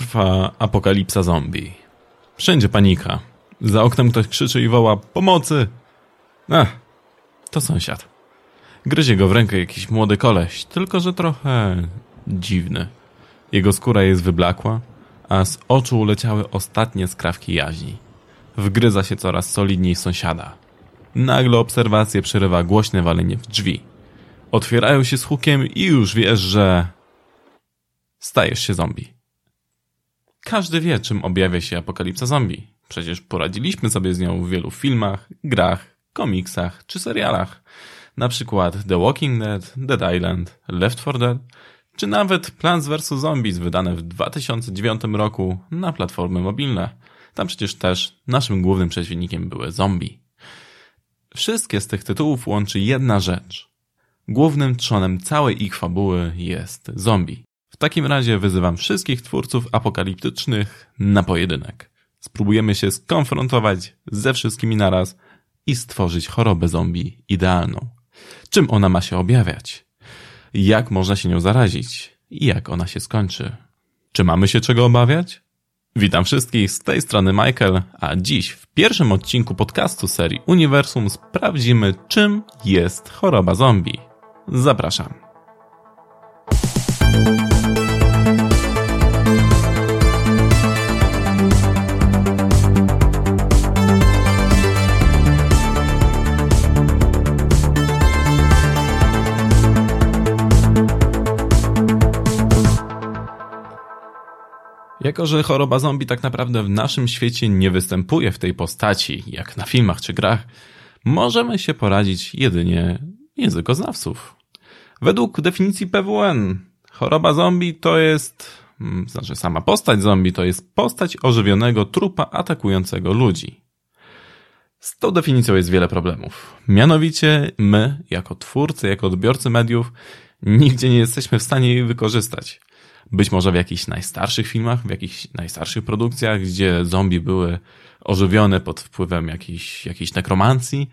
Trwa apokalipsa zombie. Wszędzie panika. Za oknem ktoś krzyczy i woła pomocy. Ach, to sąsiad. Gryzie go w rękę jakiś młody koleś, tylko że trochę dziwny. Jego skóra jest wyblakła, a z oczu leciały ostatnie skrawki jaźni. Wgryza się coraz solidniej sąsiada. Nagle obserwację przerywa głośne walenie w drzwi. Otwierają się z hukiem i już wiesz, że stajesz się zombie. Każdy wie, czym objawia się apokalipsa zombie. Przecież poradziliśmy sobie z nią w wielu filmach, grach, komiksach czy serialach. Na przykład The Walking Dead, Dead Island, Left 4 Dead, czy nawet Plants vs. Zombies wydane w 2009 roku na platformy mobilne. Tam przecież też naszym głównym przeciwnikiem były zombie. Wszystkie z tych tytułów łączy jedna rzecz. Głównym trzonem całej ich fabuły jest zombie. Takim razie wyzywam wszystkich twórców apokaliptycznych na pojedynek. Spróbujemy się skonfrontować ze wszystkimi naraz i stworzyć chorobę zombie idealną. Czym ona ma się objawiać? Jak można się nią zarazić? I jak ona się skończy? Czy mamy się czego obawiać? Witam wszystkich, z tej strony Michael, a dziś w pierwszym odcinku podcastu serii Uniwersum sprawdzimy, czym jest choroba zombie. Zapraszam. Jako, że choroba zombie tak naprawdę w naszym świecie nie występuje w tej postaci, jak na filmach czy grach, możemy się poradzić jedynie językoznawców. Według definicji PWN, choroba zombie to jest, mm, znaczy sama postać zombie to jest postać ożywionego trupa atakującego ludzi. Z tą definicją jest wiele problemów. Mianowicie my, jako twórcy, jako odbiorcy mediów, nigdzie nie jesteśmy w stanie jej wykorzystać. Być może w jakichś najstarszych filmach, w jakichś najstarszych produkcjach, gdzie zombie były ożywione pod wpływem jakiejś, jakiejś nekromancji,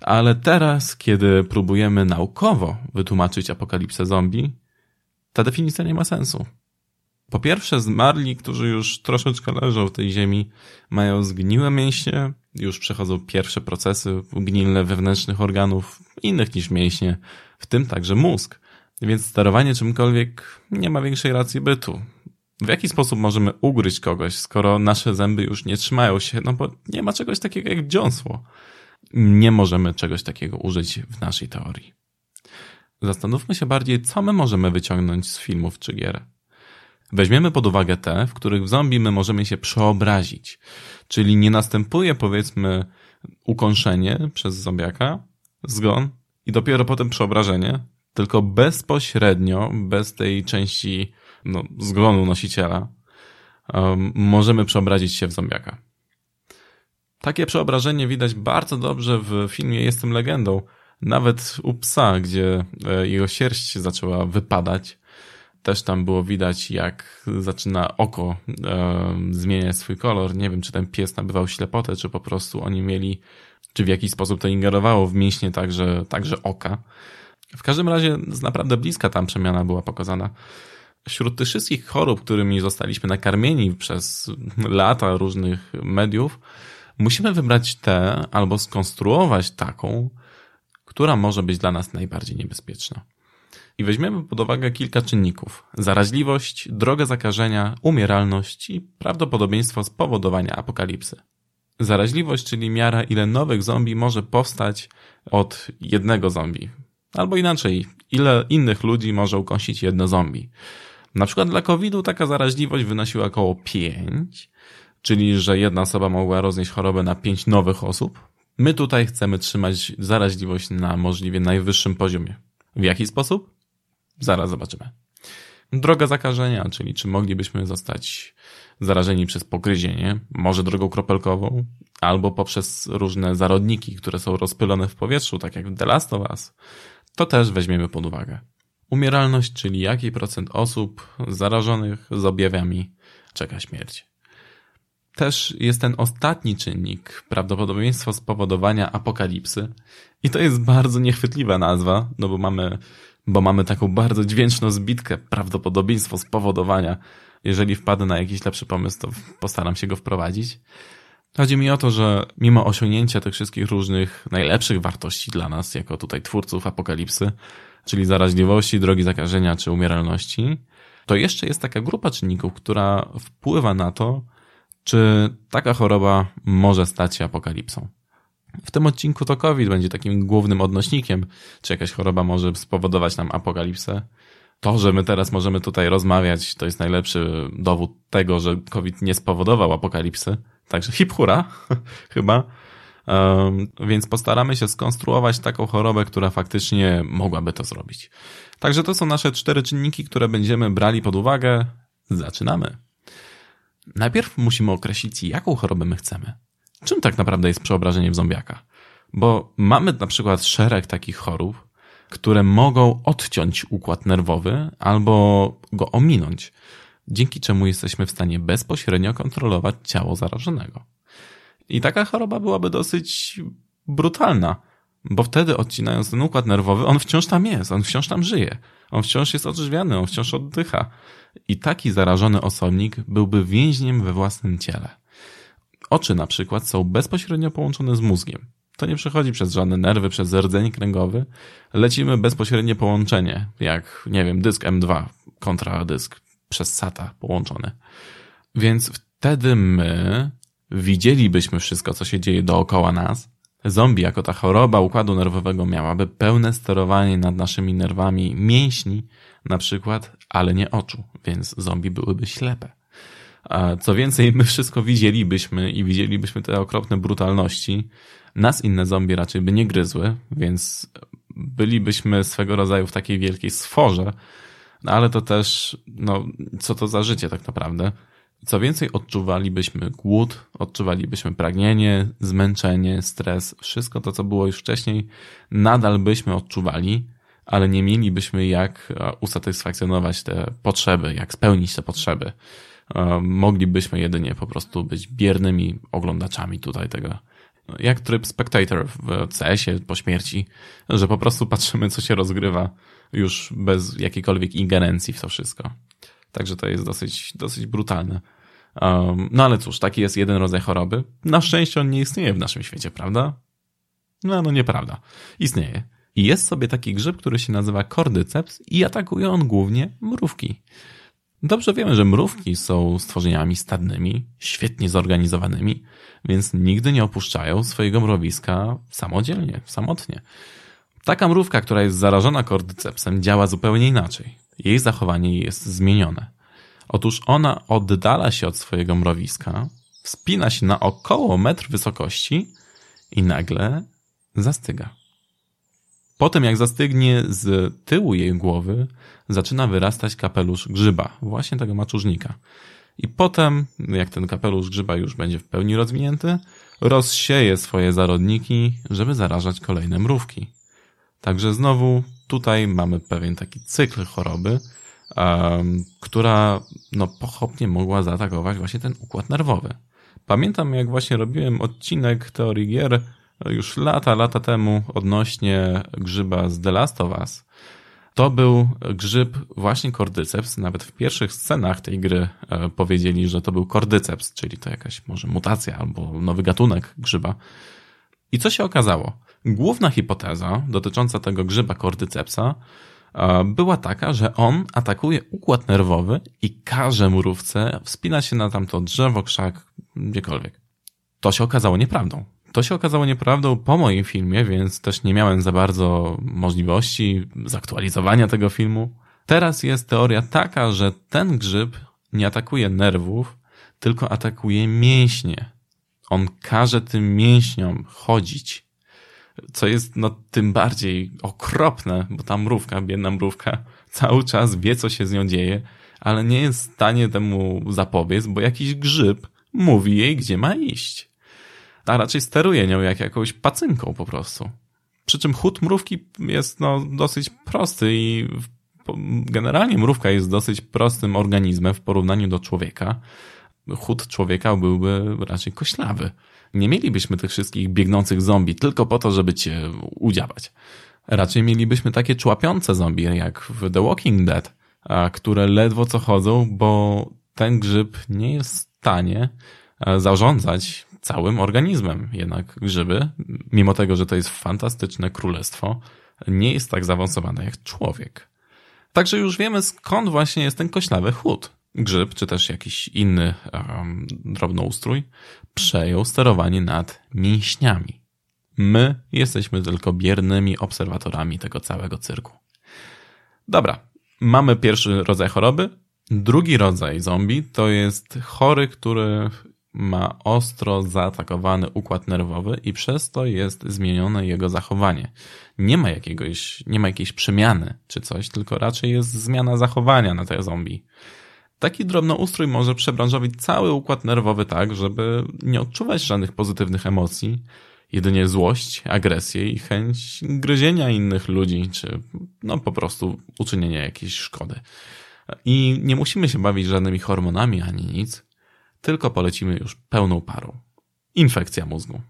ale teraz, kiedy próbujemy naukowo wytłumaczyć apokalipsę zombie, ta definicja nie ma sensu. Po pierwsze, zmarli, którzy już troszeczkę leżą w tej ziemi, mają zgniłe mięśnie, już przechodzą pierwsze procesy gnilne wewnętrznych organów, innych niż mięśnie, w tym także mózg. Więc sterowanie czymkolwiek nie ma większej racji bytu. W jaki sposób możemy ugryźć kogoś, skoro nasze zęby już nie trzymają się? No bo nie ma czegoś takiego jak dziąsło. Nie możemy czegoś takiego użyć w naszej teorii. Zastanówmy się bardziej, co my możemy wyciągnąć z filmów czy gier. Weźmiemy pod uwagę te, w których w zombie my możemy się przeobrazić. Czyli nie następuje, powiedzmy, ukąszenie przez zombiaka, zgon i dopiero potem przeobrażenie, tylko bezpośrednio, bez tej części no, zgonu nosiciela, um, możemy przeobrazić się w zombiaka. Takie przeobrażenie widać bardzo dobrze w filmie Jestem legendą. Nawet u psa, gdzie e, jego sierść zaczęła wypadać, też tam było widać, jak zaczyna oko e, zmieniać swój kolor. Nie wiem, czy ten pies nabywał ślepotę, czy po prostu oni mieli, czy w jakiś sposób to ingerowało w mięśnie także, także oka. W każdym razie z naprawdę bliska tam przemiana była pokazana. Wśród tych wszystkich chorób, którymi zostaliśmy nakarmieni przez lata różnych mediów, musimy wybrać tę albo skonstruować taką, która może być dla nas najbardziej niebezpieczna. I weźmiemy pod uwagę kilka czynników: zaraźliwość, drogę zakażenia, umieralność i prawdopodobieństwo spowodowania apokalipsy. Zaraźliwość, czyli miara, ile nowych zombie może powstać od jednego zombie. Albo inaczej, ile innych ludzi może ukąsić jedno zombie. Na przykład dla COVID-u taka zaraźliwość wynosiła około 5, czyli że jedna osoba mogła roznieść chorobę na 5 nowych osób. My tutaj chcemy trzymać zaraźliwość na możliwie najwyższym poziomie. W jaki sposób? Zaraz zobaczymy. Droga zakażenia, czyli czy moglibyśmy zostać zarażeni przez pogryzienie, może drogą kropelkową, albo poprzez różne zarodniki, które są rozpylone w powietrzu, tak jak w The Last of Us, to też weźmiemy pod uwagę. Umieralność, czyli jaki procent osób zarażonych z objawami czeka śmierć. Też jest ten ostatni czynnik, prawdopodobieństwo spowodowania apokalipsy. I to jest bardzo niechwytliwa nazwa, no bo mamy, bo mamy taką bardzo dźwięczną zbitkę, prawdopodobieństwo spowodowania. Jeżeli wpadę na jakiś lepszy pomysł, to postaram się go wprowadzić. Chodzi mi o to, że mimo osiągnięcia tych wszystkich różnych najlepszych wartości dla nas, jako tutaj twórców apokalipsy, czyli zaraźliwości, drogi zakażenia czy umieralności, to jeszcze jest taka grupa czynników, która wpływa na to, czy taka choroba może stać się apokalipsą. W tym odcinku to COVID będzie takim głównym odnośnikiem, czy jakaś choroba może spowodować nam apokalipsę. To, że my teraz możemy tutaj rozmawiać, to jest najlepszy dowód tego, że COVID nie spowodował apokalipsy. Także hip hura, chyba. Um, więc postaramy się skonstruować taką chorobę, która faktycznie mogłaby to zrobić. Także to są nasze cztery czynniki, które będziemy brali pod uwagę. Zaczynamy. Najpierw musimy określić, jaką chorobę my chcemy. Czym tak naprawdę jest przeobrażenie w zombiaka? Bo mamy na przykład szereg takich chorób, które mogą odciąć układ nerwowy albo go ominąć, dzięki czemu jesteśmy w stanie bezpośrednio kontrolować ciało zarażonego. I taka choroba byłaby dosyć brutalna, bo wtedy odcinając ten układ nerwowy, on wciąż tam jest, on wciąż tam żyje, on wciąż jest odżywiany, on wciąż oddycha. I taki zarażony osobnik byłby więźniem we własnym ciele. Oczy na przykład są bezpośrednio połączone z mózgiem. To nie przechodzi przez żadne nerwy, przez rdzeń kręgowy. Lecimy bezpośrednie połączenie, jak, nie wiem, dysk M2 kontra dysk przez SATA połączony. Więc wtedy my widzielibyśmy wszystko, co się dzieje dookoła nas. Zombie jako ta choroba układu nerwowego miałaby pełne sterowanie nad naszymi nerwami mięśni, na przykład, ale nie oczu, więc zombie byłyby ślepe. Co więcej, my wszystko widzielibyśmy i widzielibyśmy te okropne brutalności. Nas inne zombie raczej by nie gryzły, więc bylibyśmy swego rodzaju w takiej wielkiej sforze, no ale to też, no, co to za życie tak naprawdę. Co więcej, odczuwalibyśmy głód, odczuwalibyśmy pragnienie, zmęczenie, stres, wszystko to, co było już wcześniej, nadal byśmy odczuwali, ale nie mielibyśmy jak e, usatysfakcjonować te potrzeby, jak spełnić te potrzeby. E, moglibyśmy jedynie po prostu być biernymi oglądaczami tutaj tego. Jak tryb spectator w CS-ie po śmierci, że po prostu patrzymy, co się rozgrywa już bez jakiejkolwiek ingerencji w to wszystko. Także to jest dosyć, dosyć brutalne. Um, no ale cóż, taki jest jeden rodzaj choroby. Na szczęście on nie istnieje w naszym świecie, prawda? No, no nieprawda. Istnieje. I jest sobie taki grzyb, który się nazywa kordyceps i atakuje on głównie mrówki. Dobrze wiemy, że mrówki są stworzeniami stadnymi, świetnie zorganizowanymi, więc nigdy nie opuszczają swojego mrowiska samodzielnie, samotnie. Taka mrówka, która jest zarażona kordycepsem, działa zupełnie inaczej. Jej zachowanie jest zmienione. Otóż ona oddala się od swojego mrowiska, wspina się na około metr wysokości i nagle zastyga. Potem jak zastygnie z tyłu jej głowy, zaczyna wyrastać kapelusz grzyba, właśnie tego maczużnika. I potem, jak ten kapelusz grzyba już będzie w pełni rozwinięty, rozsieje swoje zarodniki, żeby zarażać kolejne mrówki. Także znowu tutaj mamy pewien taki cykl choroby, um, która no, pochopnie mogła zaatakować właśnie ten układ nerwowy. Pamiętam, jak właśnie robiłem odcinek teorii gier już lata, lata temu odnośnie grzyba z The Last of Us. To był grzyb właśnie kordyceps. Nawet w pierwszych scenach tej gry e, powiedzieli, że to był kordyceps, czyli to jakaś może mutacja albo nowy gatunek grzyba. I co się okazało? Główna hipoteza dotycząca tego grzyba kordycepsa e, była taka, że on atakuje układ nerwowy i każe mrówce wspinać się na tamto drzewo, krzak, gdziekolwiek. To się okazało nieprawdą. To się okazało nieprawdą po moim filmie, więc też nie miałem za bardzo możliwości zaktualizowania tego filmu. Teraz jest teoria taka, że ten grzyb nie atakuje nerwów, tylko atakuje mięśnie. On każe tym mięśniom chodzić. Co jest no tym bardziej okropne, bo ta mrówka, biedna mrówka, cały czas wie, co się z nią dzieje, ale nie jest w stanie temu zapobiec, bo jakiś grzyb mówi jej, gdzie ma iść a raczej steruje nią jak jakąś pacynką po prostu. Przy czym chód mrówki jest no, dosyć prosty i generalnie mrówka jest dosyć prostym organizmem w porównaniu do człowieka. Chód człowieka byłby raczej koślawy. Nie mielibyśmy tych wszystkich biegnących zombie tylko po to, żeby cię udziałać. Raczej mielibyśmy takie człapiące zombie jak w The Walking Dead, które ledwo co chodzą, bo ten grzyb nie jest w stanie zarządzać całym organizmem. Jednak grzyby, mimo tego, że to jest fantastyczne królestwo, nie jest tak zaawansowane jak człowiek. Także już wiemy skąd właśnie jest ten koślawy chód. Grzyb, czy też jakiś inny um, drobnoustrój, przejął sterowanie nad mięśniami. My jesteśmy tylko biernymi obserwatorami tego całego cyrku. Dobra, mamy pierwszy rodzaj choroby. Drugi rodzaj zombie to jest chory, który ma ostro zaatakowany układ nerwowy i przez to jest zmienione jego zachowanie. Nie ma jakiegoś, nie ma jakiejś przemiany czy coś, tylko raczej jest zmiana zachowania na te zombie. Taki drobnoustrój może przebranżowić cały układ nerwowy tak, żeby nie odczuwać żadnych pozytywnych emocji, jedynie złość, agresję i chęć gryzienia innych ludzi, czy no po prostu uczynienia jakiejś szkody. I nie musimy się bawić żadnymi hormonami ani nic, tylko polecimy już pełną parą. Infekcja mózgu.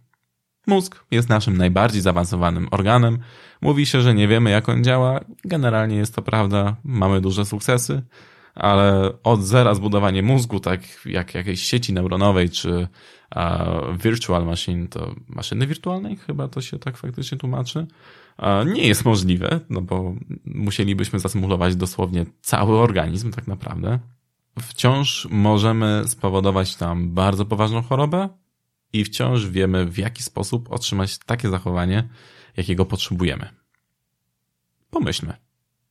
Mózg jest naszym najbardziej zaawansowanym organem. Mówi się, że nie wiemy jak on działa. Generalnie jest to prawda, mamy duże sukcesy, ale od zera zbudowanie mózgu, tak jak jakiejś sieci neuronowej czy virtual machine, to maszyny wirtualnej, chyba to się tak faktycznie tłumaczy, nie jest możliwe, no bo musielibyśmy zasymulować dosłownie cały organizm tak naprawdę. Wciąż możemy spowodować tam bardzo poważną chorobę i wciąż wiemy w jaki sposób otrzymać takie zachowanie, jakiego potrzebujemy. Pomyślmy,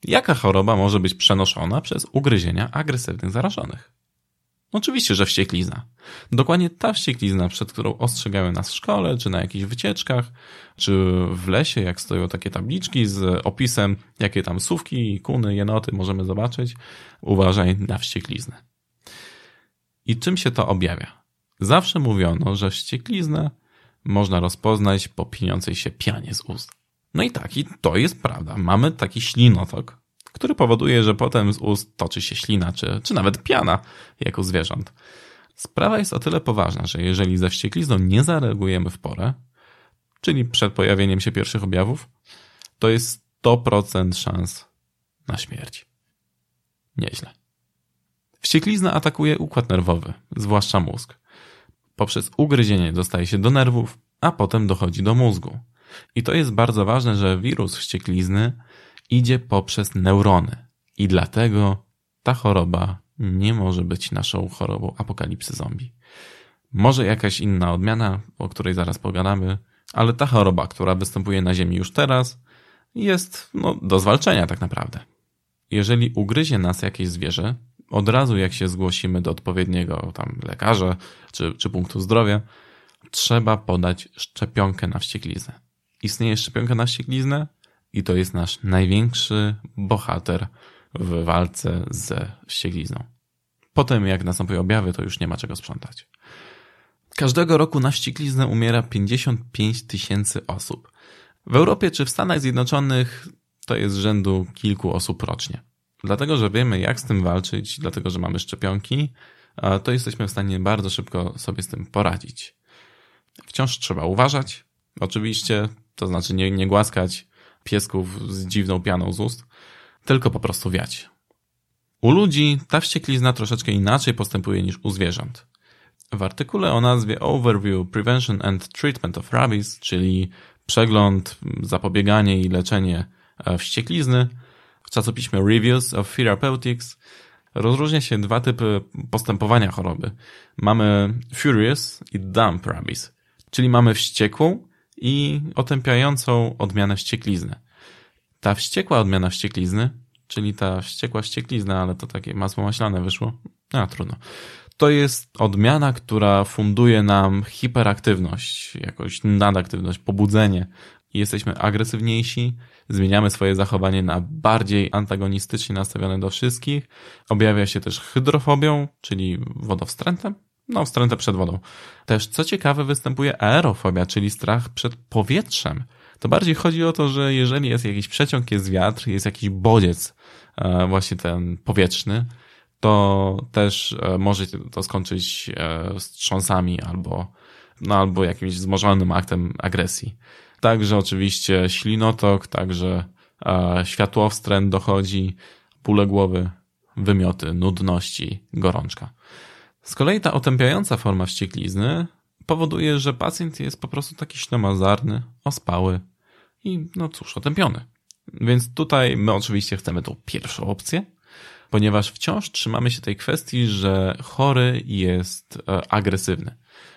jaka choroba może być przenoszona przez ugryzienia agresywnych zarażonych? Oczywiście, że wścieklizna. Dokładnie ta wścieklizna, przed którą ostrzegają nas w szkole, czy na jakichś wycieczkach, czy w lesie, jak stoją takie tabliczki z opisem, jakie tam sówki, kuny, jenoty możemy zobaczyć. Uważaj na wściekliznę. I czym się to objawia? Zawsze mówiono, że wściekliznę można rozpoznać po pieniącej się pianie z ust. No i tak, i to jest prawda. Mamy taki ślinotok, który powoduje, że potem z ust toczy się ślina, czy, czy nawet piana, jak u zwierząt. Sprawa jest o tyle poważna, że jeżeli ze wścieklizną nie zareagujemy w porę, czyli przed pojawieniem się pierwszych objawów, to jest 100% szans na śmierć. Nieźle. Wścieklizna atakuje układ nerwowy, zwłaszcza mózg. Poprzez ugryzienie dostaje się do nerwów, a potem dochodzi do mózgu. I to jest bardzo ważne, że wirus wścieklizny idzie poprzez neurony. I dlatego ta choroba nie może być naszą chorobą apokalipsy zombie. Może jakaś inna odmiana, o której zaraz pogadamy, ale ta choroba, która występuje na Ziemi już teraz, jest no, do zwalczenia tak naprawdę. Jeżeli ugryzie nas jakieś zwierzę, od razu jak się zgłosimy do odpowiedniego tam lekarza czy, czy punktu zdrowia, trzeba podać szczepionkę na wściekliznę. Istnieje szczepionka na wściekliznę i to jest nasz największy bohater w walce ze wścieklizną. Potem jak następują objawy, to już nie ma czego sprzątać. Każdego roku na wściekliznę umiera 55 tysięcy osób. W Europie czy w Stanach Zjednoczonych to jest rzędu kilku osób rocznie. Dlatego, że wiemy jak z tym walczyć, dlatego, że mamy szczepionki, to jesteśmy w stanie bardzo szybko sobie z tym poradzić. Wciąż trzeba uważać, oczywiście, to znaczy nie, nie głaskać piesków z dziwną pianą z ust, tylko po prostu wiać. U ludzi ta wścieklizna troszeczkę inaczej postępuje niż u zwierząt. W artykule o nazwie Overview Prevention and Treatment of Rabies, czyli przegląd, zapobieganie i leczenie e, wścieklizny, w czasopiśmie Reviews of Therapeutics rozróżnia się dwa typy postępowania choroby. Mamy Furious i Dump Rabies, czyli mamy wściekłą i otępiającą odmianę wścieklizny. Ta wściekła odmiana wścieklizny, czyli ta wściekła wścieklizna, ale to takie masło maślane wyszło, a trudno. To jest odmiana, która funduje nam hiperaktywność, jakąś nadaktywność, pobudzenie. Jesteśmy agresywniejsi, zmieniamy swoje zachowanie na bardziej antagonistycznie nastawione do wszystkich. Objawia się też hydrofobią, czyli wodowstrętem. No, wstrętę przed wodą. Też, co ciekawe, występuje aerofobia, czyli strach przed powietrzem. To bardziej chodzi o to, że jeżeli jest jakiś przeciąg, jest wiatr, jest jakiś bodziec, e, właśnie ten powietrzny, to też e, może to skończyć e, wstrząsami albo, no, albo jakimś wzmożonym aktem agresji. Także oczywiście ślinotok, także światłowstręt dochodzi, bóle głowy, wymioty, nudności, gorączka. Z kolei ta otępiająca forma wścieklizny powoduje, że pacjent jest po prostu taki ślamazarny, ospały i no cóż, otępiony. Więc tutaj my oczywiście chcemy tą pierwszą opcję, ponieważ wciąż trzymamy się tej kwestii, że chory jest e, agresywny,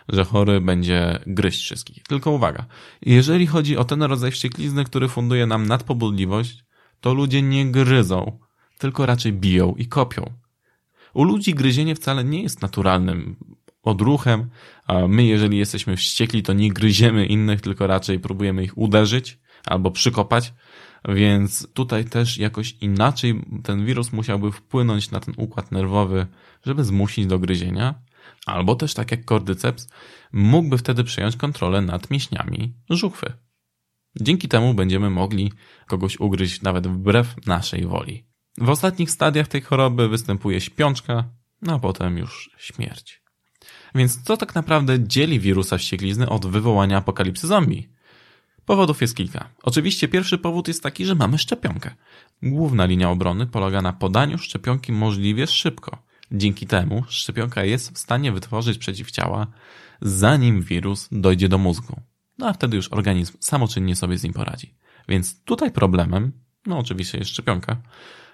że chory będzie gryźć wszystkich. Tylko uwaga, jeżeli chodzi o ten rodzaj wścieklizny, który funduje nam nadpobudliwość, to ludzie nie gryzą, tylko raczej biją i kopią. U ludzi gryzienie wcale nie jest naturalnym odruchem, a my jeżeli jesteśmy wściekli, to nie gryziemy innych, tylko raczej próbujemy ich uderzyć albo przykopać, więc tutaj też jakoś inaczej ten wirus musiałby wpłynąć na ten układ nerwowy, żeby zmusić do gryzienia, albo też tak jak kordyceps, mógłby wtedy przejąć kontrolę nad mięśniami żuchwy. Dzięki temu będziemy mogli kogoś ugryźć nawet wbrew naszej woli. W ostatnich stadiach tej choroby występuje śpiączka, no a potem już śmierć. Więc co tak naprawdę dzieli wirusa wścieklizny od wywołania apokalipsy zombie? Powodów jest kilka. Oczywiście pierwszy powód jest taki, że mamy szczepionkę. Główna linia obrony polega na podaniu szczepionki możliwie szybko. Dzięki temu szczepionka jest w stanie wytworzyć przeciwciała, zanim wirus dojdzie do mózgu. No a wtedy już organizm samoczynnie sobie z nim poradzi. Więc tutaj problemem, no oczywiście jest szczepionka,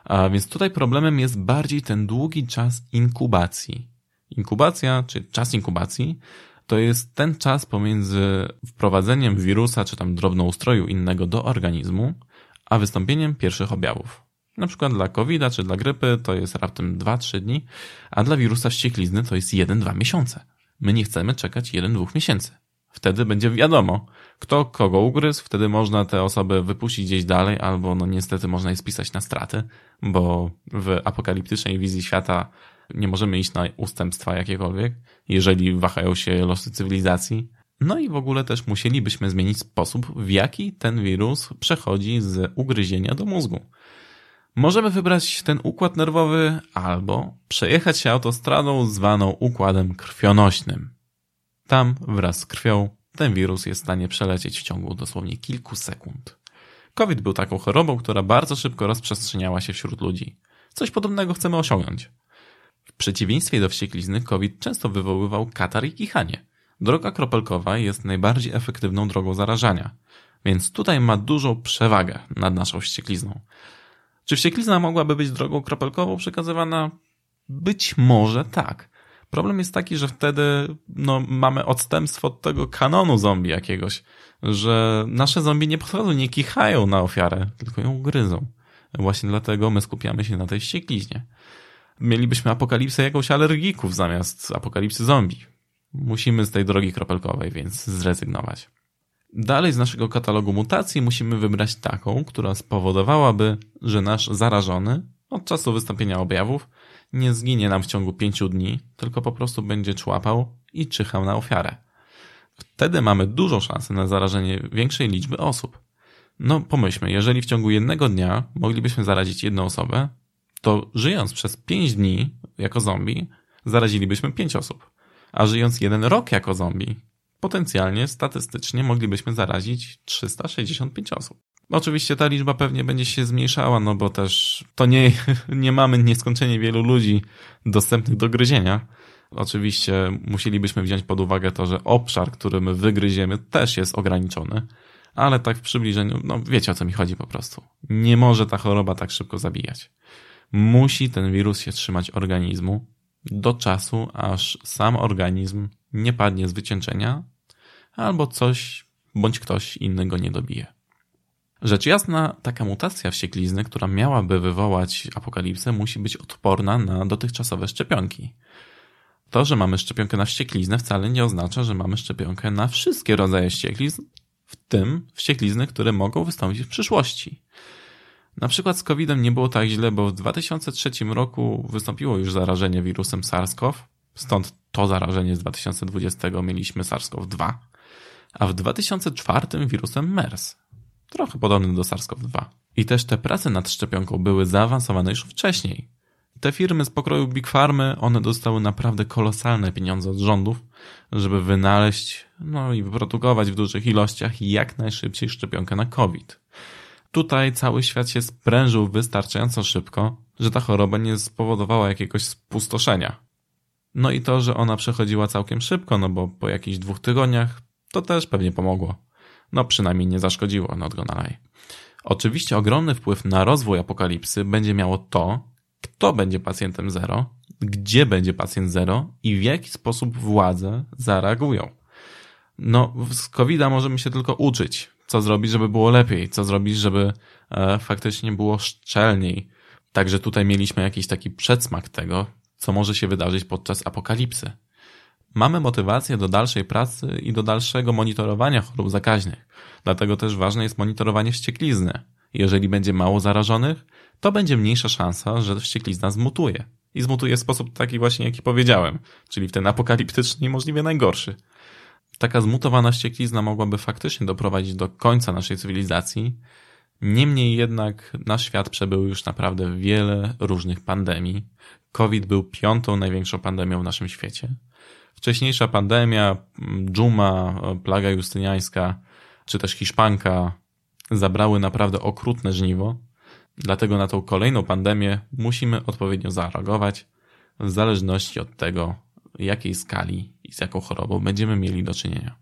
a więc tutaj problemem jest bardziej ten długi czas inkubacji. Inkubacja, czy czas inkubacji, to jest ten czas pomiędzy wprowadzeniem wirusa czy tam drobnoustroju innego do organizmu, a wystąpieniem pierwszych objawów. Na przykład dla covid czy dla grypy to jest raptem 2-3 dni, a dla wirusa wścieklizny to jest 1-2 miesiące. My nie chcemy czekać 1-2 miesięcy. Wtedy będzie wiadomo, kto kogo ugryzł, wtedy można te osoby wypuścić gdzieś dalej, albo no niestety można je spisać na straty, bo w apokaliptycznej wizji świata nie możemy iść na ustępstwa jakiekolwiek, jeżeli wahają się losy cywilizacji. No i w ogóle też musielibyśmy zmienić sposób, w jaki ten wirus przechodzi z ugryzienia do mózgu. Możemy wybrać ten układ nerwowy albo przejechać się autostradą zwaną układem krwionośnym. Tam wraz z krwią ten wirus jest w stanie przelecieć w ciągu dosłownie kilku sekund. COVID był taką chorobą, która bardzo szybko rozprzestrzeniała się wśród ludzi. Coś podobnego chcemy osiągnąć. W przeciwieństwie do wścieklizny, COVID często wywoływał katar i kichanie. Droga kropelkowa jest najbardziej efektywną drogą zarażania, więc tutaj ma dużą przewagę nad naszą wścieklizną. Czy wścieklizna mogłaby być drogą kropelkową przekazywana? Być może tak. Problem jest taki, że wtedy no, mamy odstępstwo od tego kanonu zombie jakiegoś, że nasze zombie nie podchodzą, nie kichają na ofiarę, tylko ją gryzą. Właśnie dlatego my skupiamy się na tej ściekliźnie mielibyśmy apokalipsę jakąś alergików zamiast apokalipsy zombie. Musimy z tej drogi kropelkowej więc zrezygnować. Dalej z naszego katalogu mutacji musimy wybrać taką, która spowodowałaby, że nasz zarażony od czasu wystąpienia objawów nie zginie nam w ciągu pięciu dni, tylko po prostu będzie człapał i czyhał na ofiarę. Wtedy mamy dużą szansę na zarażenie większej liczby osób. No pomyślmy, jeżeli w ciągu jednego dnia moglibyśmy zarazić jedną osobę, to żyjąc przez 5 dni jako zombie, zarazilibyśmy 5 osób. A żyjąc jeden rok jako zombie, potencjalnie, statystycznie moglibyśmy zarazić 365 osób. Oczywiście ta liczba pewnie będzie się zmniejszała, no bo też to nie, nie mamy nieskończenie wielu ludzi dostępnych do gryzienia. Oczywiście musielibyśmy wziąć pod uwagę to, że obszar, który my wygryziemy, też jest ograniczony, ale tak w przybliżeniu, no wiecie o co mi chodzi po prostu. Nie może ta choroba tak szybko zabijać musi ten wirus się trzymać organizmu do czasu, aż sam organizm nie padnie z wycieńczenia albo coś bądź ktoś inny go nie dobije. Rzecz jasna, taka mutacja wścieklizny, która miałaby wywołać apokalipsę, musi być odporna na dotychczasowe szczepionki. To, że mamy szczepionkę na wściekliznę wcale nie oznacza, że mamy szczepionkę na wszystkie rodzaje wścieklizn, w tym wścieklizny, które mogą wystąpić w przyszłości. Na przykład z COVID-em nie było tak źle, bo w 2003 roku wystąpiło już zarażenie wirusem SARS-CoV, stąd to zarażenie z 2020 mieliśmy SARS-CoV-2, a w 2004 wirusem MERS, trochę podobny do SARS-CoV-2. I też te prace nad szczepionką były zaawansowane już wcześniej. Te firmy z pokroju Big Farmy, one dostały naprawdę kolosalne pieniądze od rządów, żeby wynaleźć, no i wyprodukować w dużych ilościach jak najszybciej szczepionkę na COVID. Tutaj cały świat się sprężył wystarczająco szybko, że ta choroba nie spowodowała jakiegoś spustoszenia. No i to, że ona przechodziła całkiem szybko, no bo po jakichś dwóch tygodniach to też pewnie pomogło. No przynajmniej nie zaszkodziło, not gonna lie. Oczywiście ogromny wpływ na rozwój apokalipsy będzie miało to, kto będzie pacjentem zero, gdzie będzie pacjent zero i w jaki sposób władze zareagują. No, z covid możemy się tylko uczyć, co zrobić, żeby było lepiej, co zrobić, żeby e, faktycznie było szczelniej. Także tutaj mieliśmy jakiś taki przedsmak tego, co może się wydarzyć podczas apokalipsy. Mamy motywację do dalszej pracy i do dalszego monitorowania chorób zakaźnych. Dlatego też ważne jest monitorowanie wścieklizny. Jeżeli będzie mało zarażonych, to będzie mniejsza szansa, że wścieklizna zmutuje. I zmutuje w sposób taki właśnie, jaki powiedziałem, czyli w ten apokaliptyczny i możliwie najgorszy. Taka zmutowana wścieklizna mogłaby faktycznie doprowadzić do końca naszej cywilizacji. Niemniej jednak nasz świat przebył już naprawdę wiele różnych pandemii. COVID był piątą największą pandemią w naszym świecie. Wcześniejsza pandemia, dżuma, plaga justyniańska, czy też hiszpanka zabrały naprawdę okrutne żniwo. Dlatego na tą kolejną pandemię musimy odpowiednio zareagować w zależności od tego, jakiej skali i z jaką chorobą będziemy mieli do czynienia.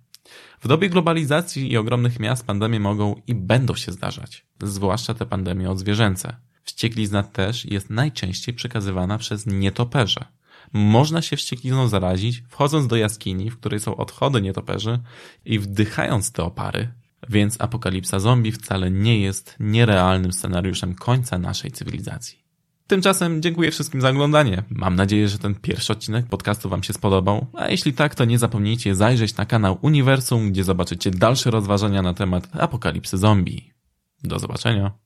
W dobie globalizacji i ogromnych miast pandemie mogą i będą się zdarzać, zwłaszcza te pandemie odzwierzęce. Wścieklizna też jest najczęściej przekazywana przez nietoperze. Można się wścieklizną zarazić, wchodząc do jaskini, w której są odchody nietoperzy i wdychając te opary, więc apokalipsa zombie wcale nie jest nierealnym scenariuszem końca naszej cywilizacji. Tymczasem dziękuję wszystkim za oglądanie. Mam nadzieję, że ten pierwszy odcinek podcastu Wam się spodobał, a jeśli tak, to nie zapomnijcie zajrzeć na kanał Uniwersum, gdzie zobaczycie dalsze rozważania na temat apokalipsy zombie. Do zobaczenia.